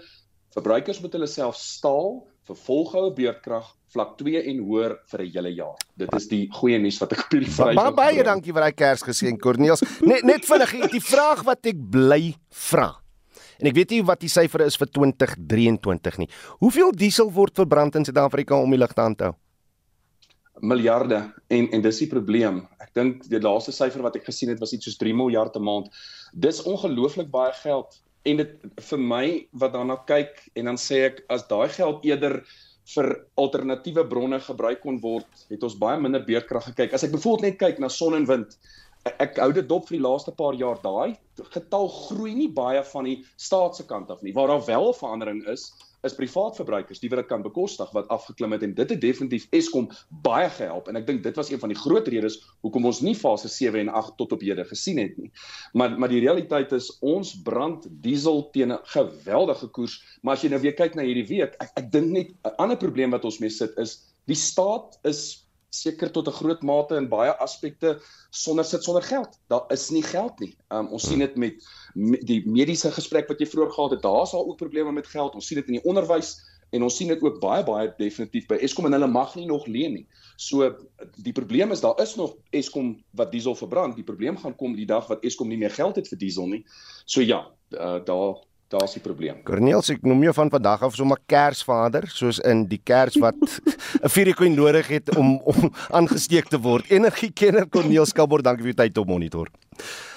verbruikers moet hulle self staal vir volgehoue beerdkrag vlak 2 en hoër vir 'n hele jaar. Dit is die goeie nuus wat ek op hierdie Vrydag. Baie baie dankie vir daai Kersgeskenk Corneels. Net net vinnig die vraag wat ek bly vra. En ek weet nie wat die syfer is vir 2023 nie. Hoeveel diesel word verbrand in Suid-Afrika om die lig te hou? Miljarde en en dis die probleem. Ek dink die laaste syfer wat ek gesien het was iets soos 3 miljard 'n maand. Dis ongelooflik baie geld en dit vir my wat daarna kyk en dan sê ek as daai geld eerder vir alternatiewe bronne gebruik kon word, het ons baie minder beerdkrag gekyk. As ek byvoorbeeld net kyk na son en wind, ek hou dit dop vir die laaste paar jaar, daai getal groei nie baie van die staat se kant af nie. Waar daar wel verandering is, is privaat verbruikers die wat dit kan bekostig wat afgeklim het en dit het definitief Eskom baie gehelp en ek dink dit was een van die groot redes hoekom ons nie fase 7 en 8 tot op hede gesien het nie. Maar maar die realiteit is ons brand diesel teen 'n geweldige koers, maar as jy nou weer kyk na hierdie week, ek ek dink net 'n ander probleem wat ons mee sit is die staat is seker tot 'n groot mate in baie aspekte sonder sit sonder geld. Daar is nie geld nie. Um, ons sien dit met, met die mediese gesprek wat jy vroeër gehad het. Daar's al ook probleme met geld. Ons sien dit in die onderwys en ons sien dit ook baie baie definitief by Eskom en hulle mag nie nog leen nie. So die probleem is daar is nog Eskom wat diesel verbrand. Die probleem gaan kom die dag wat Eskom nie meer geld het vir diesel nie. So ja, uh, daar daar's die probleem. Corneels, ek noem jou van vandag af sommer Kersvader, soos in die Kers wat 'n vierkoin nodig het om om aangesteek te word. Energiekenner Corneels Kabor, dankie vir u tyd op monitor.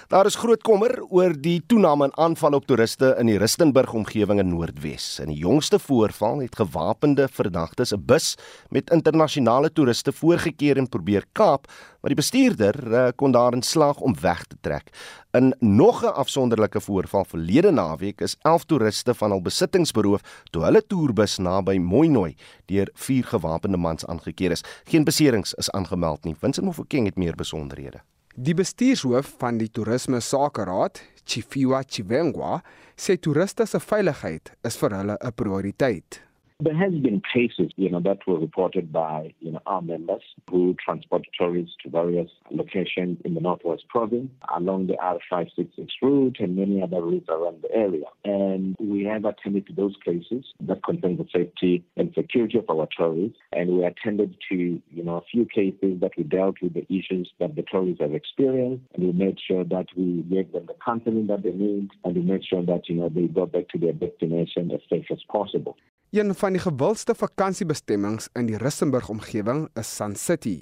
Daar is groot kommer oor die toename in aanvalle op toeriste in die Rustenburg omgewing in Noordwes. In die jongste voorval het gewapende verdagtes 'n bus met internasionale toeriste voorgekeer en probeer kaap, maar die bestuurder uh, kon daarin slaag om weg te trek. In nog 'n afsonderlike voorval verlede naweek is 11 toeriste van hul besittings beroof toe hulle toerbus naby Mooinooi deur vier gewapende mans aangekeer is. Geen beserings is aangemeld nie. Vincent Mofokeng het meer besonderhede. Die bestuurshoof van die Toerisme Sakeraad, Chifiwa Chivengwa, sê toeriste se veiligheid is vir hulle 'n prioriteit. There has been cases, you know, that were reported by, you know, our members who transport tourists to various locations in the Northwest Province along the R566 route and many other routes around the area. And we have attended to those cases that concern the safety and security of our tourists. And we attended to, you know, a few cases that we dealt with the issues that the tourists have experienced. And we made sure that we gave them the counseling that they need. And we made sure that, you know, they go back to their destination as safe as possible. Een van die gewildste vakansiebestemmings in die Rissenburg omgewing is Sun City.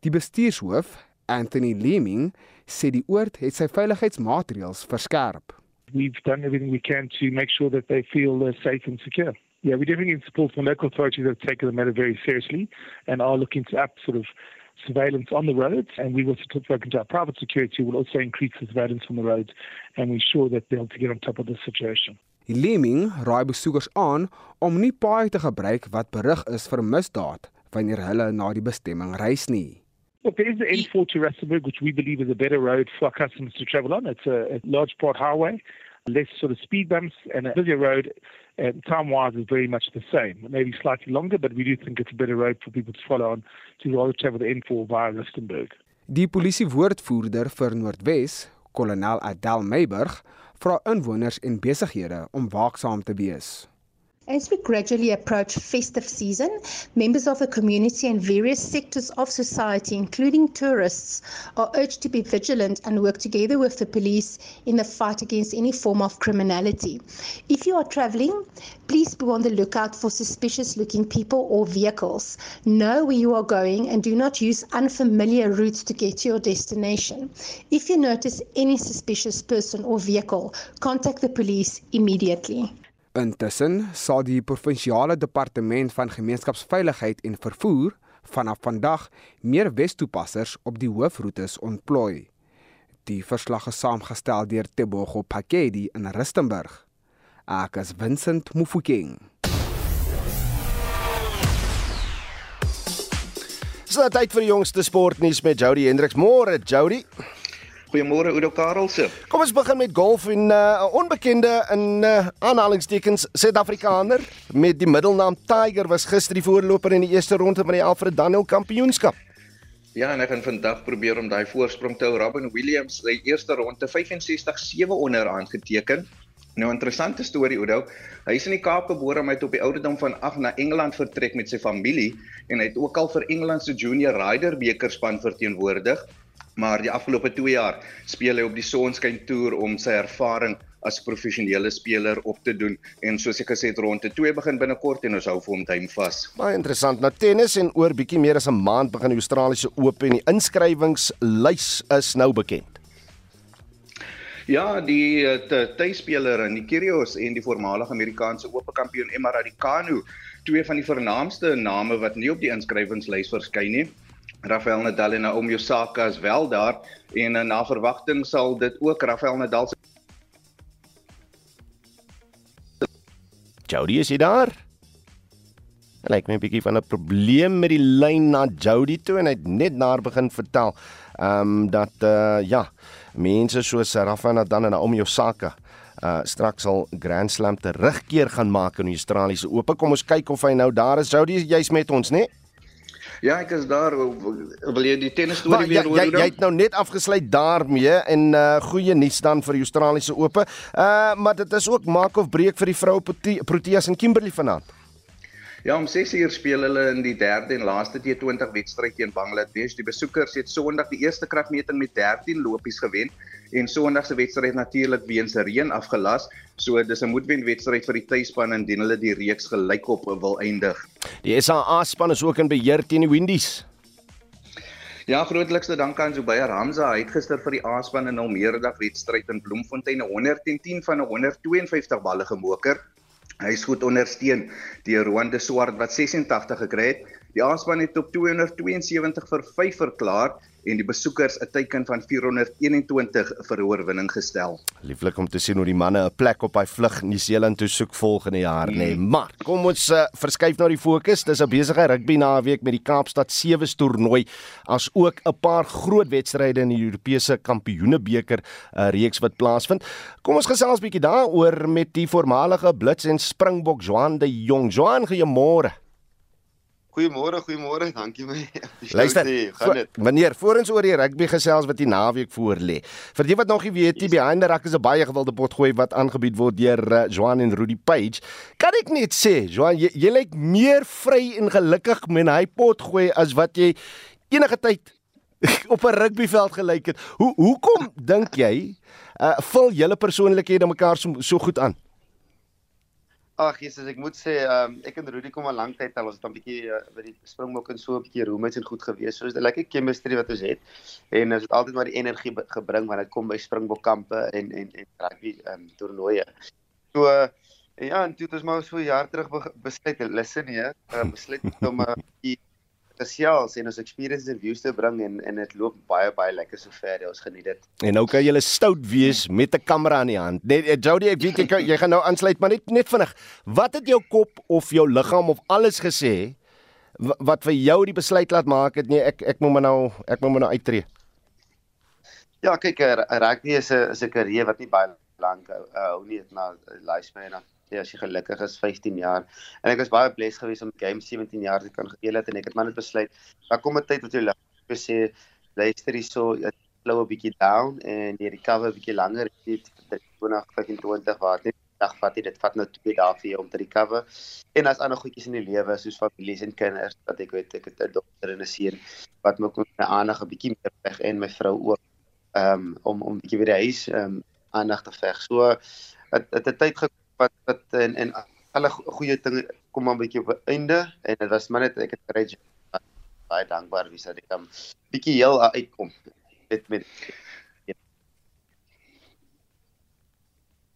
Die bestuurshoof, Anthony Leeming, sê die oord het sy veiligheidsmaatreëls verskerp. We've done everything we can to make sure that they feel uh, safe and secure. Yeah, we definitely need support from local authorities that take the matter very seriously and are looking to up sort of surveillance on the roads and we will spoken to our private security will also increase the surveillance on the roads and ensure that they'll to get on top of the situation. Die Lemming raai besoekers aan om nie paaie te gebruik wat berig is vir misdaad wanneer hulle na die bestemming reis nie. Look, there is the N4 to Rustenburg, which we believe is a better road for our customers to travel on. It's a, a large broad highway, less sort of speed bumps, and a busier road. And time-wise is very much the same. Maybe slightly longer, but we do think it's a better road for people to follow on to rather travel the N4 via Rustenburg. Die polisiewoordvoerder vir Noordwes, kolonel Adel Meiburg, vra inwoners en besighede om waaksaam te wees. As we gradually approach festive season, members of the community and various sectors of society, including tourists, are urged to be vigilant and work together with the police in the fight against any form of criminality. If you are traveling, please be on the lookout for suspicious looking people or vehicles. Know where you are going and do not use unfamiliar routes to get to your destination. If you notice any suspicious person or vehicle, contact the police immediately. Intussen sal die provinsiale departement van gemeenskapsveiligheid en vervoer vanaf vandag meer Wes-toepassers op die hoofroetes ontplooi. Die verslag is saamgestel deur Tebogo Pakedi in Rustenburg. Ek is Vincent Mufokeng. Dis nou tyd vir die jongste sportnuus met Jody Hendriks. Môre Jody. Goeiemôre Udo Karelse. Kom ons begin met golf en 'n uh, onbekende in uh, aanhalingstekens Suid-Afrikaner met die middelnaam Tiger was gister die voorloper in die eerste ronde van die Alfred Daniel Kampioenskap. Ja, en hy gaan vandag probeer om daai voorsprong te hou. Robin Williams sy eerste ronde 65-7 onder aangeteken. Nou interessante storie Udo. Hy is in die Kaap gebore, maar hy het op die ouderdom van 8 na Engeland vertrek met sy familie en hy het ook al vir Engeland se Junior Rider bekerspan verteenwoordig maar die afgelope 2 jaar speel hy op die Sonskyn Tour om sy ervaring as professionele speler op te doen en soos ek gesê het ronde 2 begin binnekort en ons hou vir hom tyd vas. Baie interessant. Nou tennis en oor bietjie meer as 'n maand begin die Australiese Ope en die inskrywingslys is nou bekend. Ja, die eh, tuisspeler in die Kyrgios en die voormalige Amerikaanse Ope kampioen Emma Raducanu, twee van die vernaamste name wat nie op die inskrywingslys verskyn nie. Rafael Nadal en Naomi Osaka is wel daar en na verwagting sal dit ook Rafael Nadal se Jody is hy daar? En ek het 'n bietjie van 'n probleem met die lyn na Jody toe en hy het net daar begin vertel ehm um, dat uh ja, mense soos Rafael Nadal en Naomi Osaka uh straks sal Grand Slam terugkeer gaan maak in die Australiese Ope. Kom ons kyk of hy nou daar is. Jody, jy's met ons, né? Nee? Ja, ek is daar. Wil jy die tennis storie weer hoor? Jy, jy het nou net afgesluit daarmee en uh goeie nuus dan vir die Australiese Ope. Uh maar dit is ook maak of breek vir die vroue Proteas en Kimberley vanaand. Ja, om 6uur speel hulle in die derde en laaste T20 wedstryd teen Bangladesh. Die besoekers het Sondag die eerste kragmeting met 13 lopies gewen en Sondag se wedstryd natuurlik weens reën afgelas. So dis 'n moedwen wedstryd vir die tuisspan indien hulle die reeks gelykop wil eindig. Die SA span is ook in beheer teen die Windies. Ja, grootlikste dank aan Zubair Hamza. Hy het gister vir die A-span in 'n meerdag wedstryd in Bloemfontein 110 van 152 balle gemoker. Hy is goed ondersteun deur Rwanda Swart wat 86 gekry het. Die A-span het op 272 vir 5 verklaar en die besoekers 'n teiken van 421 vir oorwinning gestel. Lieflik om te sien hoe die manne 'n plek op hy vlug Nieu-Seeland toe soek volgende jaar nê. Nee. Maar kom ons uh, verskuif na die fokus. Dis 'n besige rugby naweek met die Kaapstad Sewees toernooi as ook 'n paar groot wedstryde in die Europese Kampioenebeker uh, reeks wat plaasvind. Kom ons gesels bietjie daaroor met die voormalige Blitz en Springbok Johan de Jong. Johan, goeiemôre. Goeiemôre, goeiemôre. Dankie my. Luister, meneer, voor ons oor die rugby gesels wat die naweek voor lê. Vir die wat nog nie weet, die behind the rack is 'n baie gewilde potgooi wat aangebied word deur uh, Joan en Rudy Page. Kan ek net sê, Joan, jy, jy lyk meer vry en gelukkig met hy potgooi as wat jy enige tyd op 'n rugbyveld gelyk het. Hoe hoekom dink jy uh, vul julle persoonlikhede mekaar so, so goed aan? Ag Jesus, ek moet sê, um, ek en Rudy kom al lank tyd al ons het 'n bietjie uh, by die Springbok en so 'n bietjie roommates en goed gewees. So is dit lekker chemistry wat ons het. En ons het altyd maar die energie gebring wanneer dit kom by Springbok kampe en en en rugby um, toernooie. So uh, ja, en toe het ons maar so 'n jaar terug besluit, listen hier, uh, besluit om 'n uh, bietjie gesels en ons experience interviews te bring en en dit loop baie baie lekker sover. Ons geniet dit. En nou kan jy stout wees met 'n kamera in die hand. Net eh, Jody, ek weet jy kan, jy gaan nou aansluit, maar net net vinnig. Wat het jou kop of jou liggaam of alles gesê wat vir jou die besluit laat maak het nee, ek ek moet maar nou ek moet maar nou uittreë. Ja, kyk, rugby is 'n is 'n karier wat nie baie lank hou uh, nie, dit na lifespan af ja, as jy gelukkig is 15 jaar. En ek was baie blessed geweest om game 17 jaar te kan gespeel het en ek het maar net besluit, daar kom 'n tyd wat jy lekker sê luister hierso, jy flow 'n bietjie down en jy recover 'n bietjie langer, jy 20 25 wat net dag vat. Dit vat nou 2 dae vir jou om te recover. En as ander goedjies in die lewe soos families en kinders, dat ek weet ek het 'n dogter en 'n seun wat my kon my aandag 'n bietjie meer weg en my vrou ook ehm um, om om bietjie weer die huis ehm um, aandag te veg. So dit het 'n tyd gekom wat wat en en alle goeie dinge kom maar 'n bietjie op 'n einde en dit was maar net ek het gereed baie dankbaar wie sê ek kan bietjie heel uitkom met met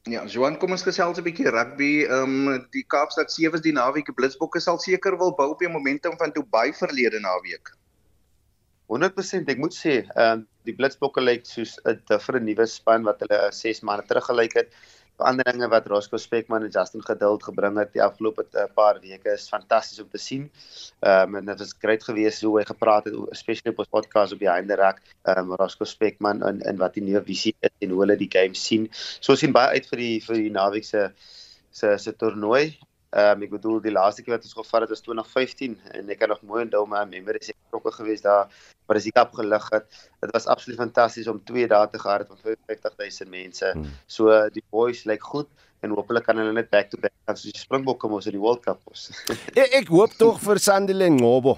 Ja, Johan, kom ons gesels 'n bietjie rugby. Ehm um, die Kaapstad Sewes die naweek Blitsbokke sal seker wil bou op die momentum van Dubai verlede naweek. 100% ek moet sê, ehm um, die Blitsbokke lyk soos 'n different nuwe span wat hulle 6 maande terug gelyk het veranderinge wat Roscoe Spekman en Justin Geduld gebring het die afgelope uh, paar weke is fantasties om te sien. Ehm um, en dit was great geweest hoe hy gepraat het especially op ons podcast op die einde rek. Ehm um, Roscoe Spekman en en wat die nuwe visie is en hoe hulle die game sien. So ons sien baie uit vir die vir die naweek se se se toernooi. Ehm um, ek bedoel die laaste keer wat ons gevat het was 2015 en ek kan nog mooi onthou my memories ek trokke geweest daar waar as die kap gelig het. Dit was absoluut fantasties om 2 dae te gehad het met 55000 mense. Hmm. So die boys lyk goed en hopelik kan hulle net back to back gaan soos die Springbokke mos in die World Cup mos. ek, ek hoop tog vir Sandile Ngobo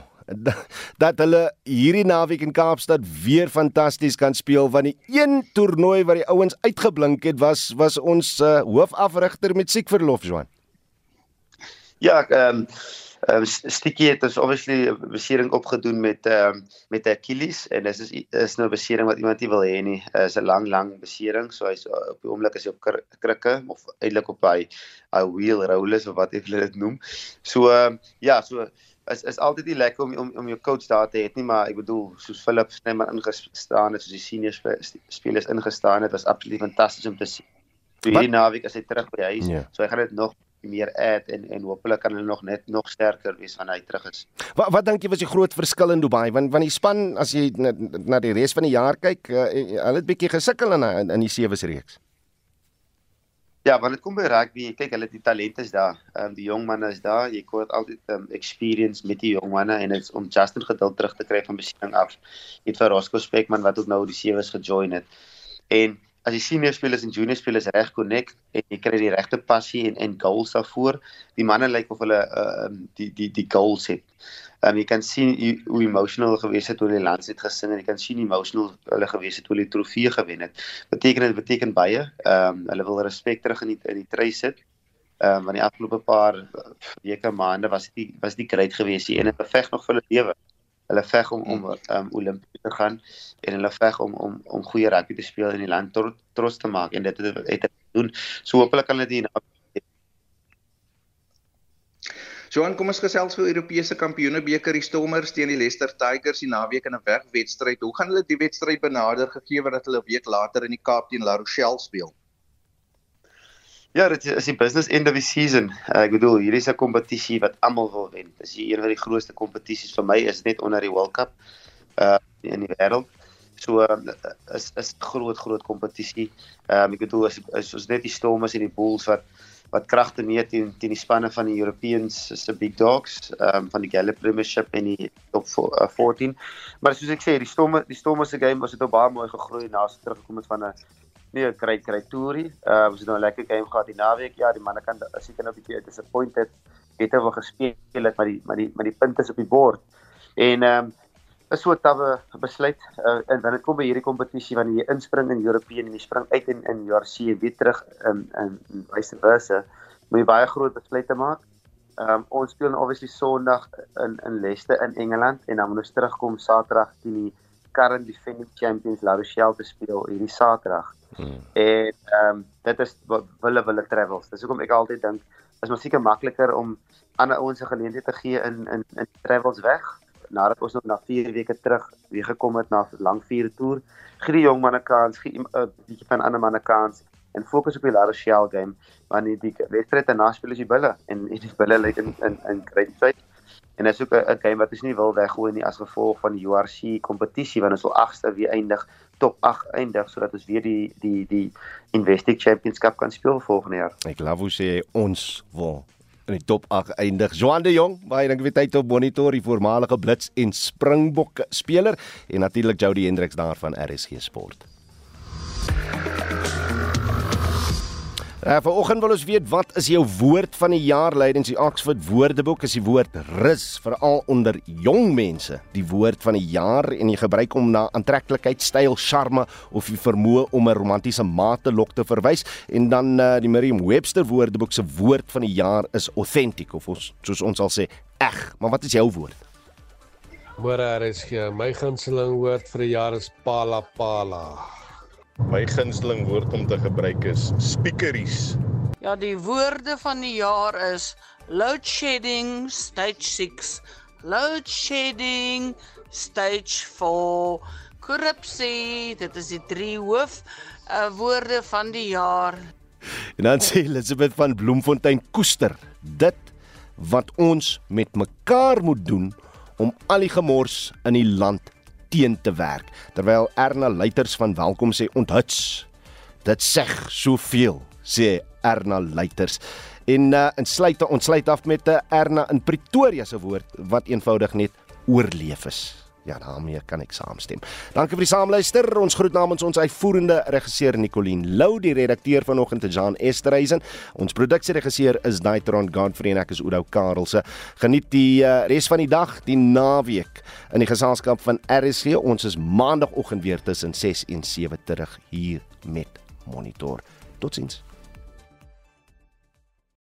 dat hulle hierdie naweek in Kaapstad weer fantasties kan speel want die een toernooi wat die ouens uitgeblink het was was ons uh, hoofafrigter met siekverlof Johan. Ja, ehm um, um, Stikkie het ons obviously 'n besering opgedoen met ehm um, met Achilles en dis is is nou 'n besering wat iemand nie wil hê nie. Dit is 'n lang lang besering, so hy's op die oomblik is hy op krikke of eintlik op hy hy wheel rollers of wat ek hulle dit noem. So ehm um, ja, so is is altyd nie lekker om om om jou coach daar te hê nie, maar ek bedoel soos Philip Snyman ingestaan het, soos die senior spelers ingestaan het, was absoluut fantasties om te sien. So hierdie naweek as hy terug by huis, yeah. so hy gaan dit nog meer add en en hopelik kan hulle nog net nog sterker wees wanneer hy terug is. Wat wat dink jy was die groot verskil in Dubai? Want van die span as jy na, na die res van die jaar kyk, uh, hulle het bietjie gesukkel in in, in die sewe se reeks. Ja, want dit kom by rugby, kyk hulle die talent is daar. Ehm um, die jong manne is daar. Jy kry altyd um, experience met die jong manne en dit's om Justin geduld terug te kry van besering af. Het vir Roscoe Spekman wat ook nou die sewes gejoin het. En as die senior spelers en junior spelers reg connect en jy kry die regte passie en en goals daarvoor, die manne lyk of hulle uh, um die die die goals het. Um jy kan sien hoe emotional gewees het toe hulle lands het gesing en jy kan sien emotional hulle gewees het toe hulle trofee gewen het. Beteken dit beteken baie. Um hulle wil respek terug in die in die try sit. Um want die afgelope paar weke maande was dit was dit great geweest hier en hulle beveg nog vir hulle lewe hulle veg om om um, Olimpiese te gaan en hulle veg om om om goeie rugby te speel in die land tro, trots te maak en dit het het doen. So hopelik kan hulle dit Johan, kom ons gesels vir Europese Kampioenebeker die Stormers teen die Leicester Tigers die naweek in 'n wegwedstryd. Hoe gaan hulle die wedstryd benader gegee dat hulle 'n week later in die Kaap teen La Rochelle speel? Ja, dit is die business end of the season. Uh, ek bedoel, hierdie is 'n kompetisie wat almal wil wen. Dis een van die grootste kompetisies vir my is net onder die World Cup uh in die wêreld. So uh, is is groot groot kompetisie. Ehm um, ek bedoel as is ons net die Stormers en die Bulls wat wat kragte meet teen teen die spanne van die Europeans se big dogs ehm um, van die Gallup Premiership en die top 14. Maar soos ek sê, die Stormers die Stormers se game was dit op baie mooi gegroei na as teruggekom het van 'n nie 'n kry kry toerie. Uh ons het nou 'n lekker game gehad die naweek. Ja, die manne kan seker nou 'n bietjie disappointed het hulle gespeel het maar die maar die maar die punte is op die bord. En ehm um, is so 'n tawwe besluit uh, en dan het kom by hierdie kompetisie wanneer jy inspring in European en jy spring uit in in JRC weer terug in in, in vice versa. Moet jy baie groot besluite maak. Ehm um, ons speel nou obviously Sondag in in Leicester in Engeland en dan moet ons terugkom Saterdag teen die current defending champions La Rochelle te speel hierdie Saterdag. Hmm. En ehm um, dit is wille wille travels. Dis hoekom ek altyd dink is maar seker makliker om ander ouens 'n geleentheid te gee in in in travels weg nadat ons nog na 4 weke terug weer gekom het na 'n lang vier toer. Gee die jong manne kans, gee 'n uh, bietjie van ander manne kans en fokus op die La Rochelle game wanneer die wedstryd daarna speel as die bulle en die bulle lyk in in in great shape. En is ook 'n game wat ons nie wil weggooi nie as gevolg van die URC kompetisie want ons wil agste weer eindig top 8 eindig sodat ons weer die die die Investing Championship kan speel volgende jaar. Ek glo hoe sê ons wil in die top 8 eindig. Johan de Jong, baie dankie vir tyd op monitor die voormalige Blits en Springbok speler en natuurlik Jody Hendriks daar van RSG Sport. Uh, Vanoggend wil ons weet wat is jou woord van die jaar? Lydens die Oxford Woordeboek is die woord rus veral onder jong mense. Die woord van die jaar en jy gebruik hom na aantreklikheid, styl, charme of die vermoë om 'n romantiese maat te lok te verwys. En dan uh, die Merriam-Webster Woordeboek se woord van die jaar is authentic of ons soos ons sal sê eg. Maar wat is jou woord? Môre is my gunsteling woord vir die jaar is pala pala My gunsteling woord om te gebruik is speakeries. Ja, die woorde van die jaar is load shedding stage 6, load shedding stage 4, korrupsie, dit is die drie hoof uh, woorde van die jaar. En dan sê Elizabeth van Bloemfontein koester dit wat ons met mekaar moet doen om al die gemors in die land teen te werk. Terwyl Erna Luiters van Welkom sê onthuts. Dit sê soveel, sê Erna Luiters. En uh, en sluit ontsluit af met 'n uh, Erna in Pretoria se woord wat eenvoudig net oorleef is. Ja, daarmee kan ek saamstem. Dankie vir die saamluister. Ons groet namens ons uitvoerende regisseur Nicoline Lou, die redakteur vanoggend te Jean Esterhuizen. Ons produksieregisseur is Daitron Godfrey en ek is Oudo Karelse. Geniet die uh, res van die dag, die naweek in die geselskap van RSG. Ons is maandagooggend weer tussen 6 en 7 terug hier met Monitor. Totsiens.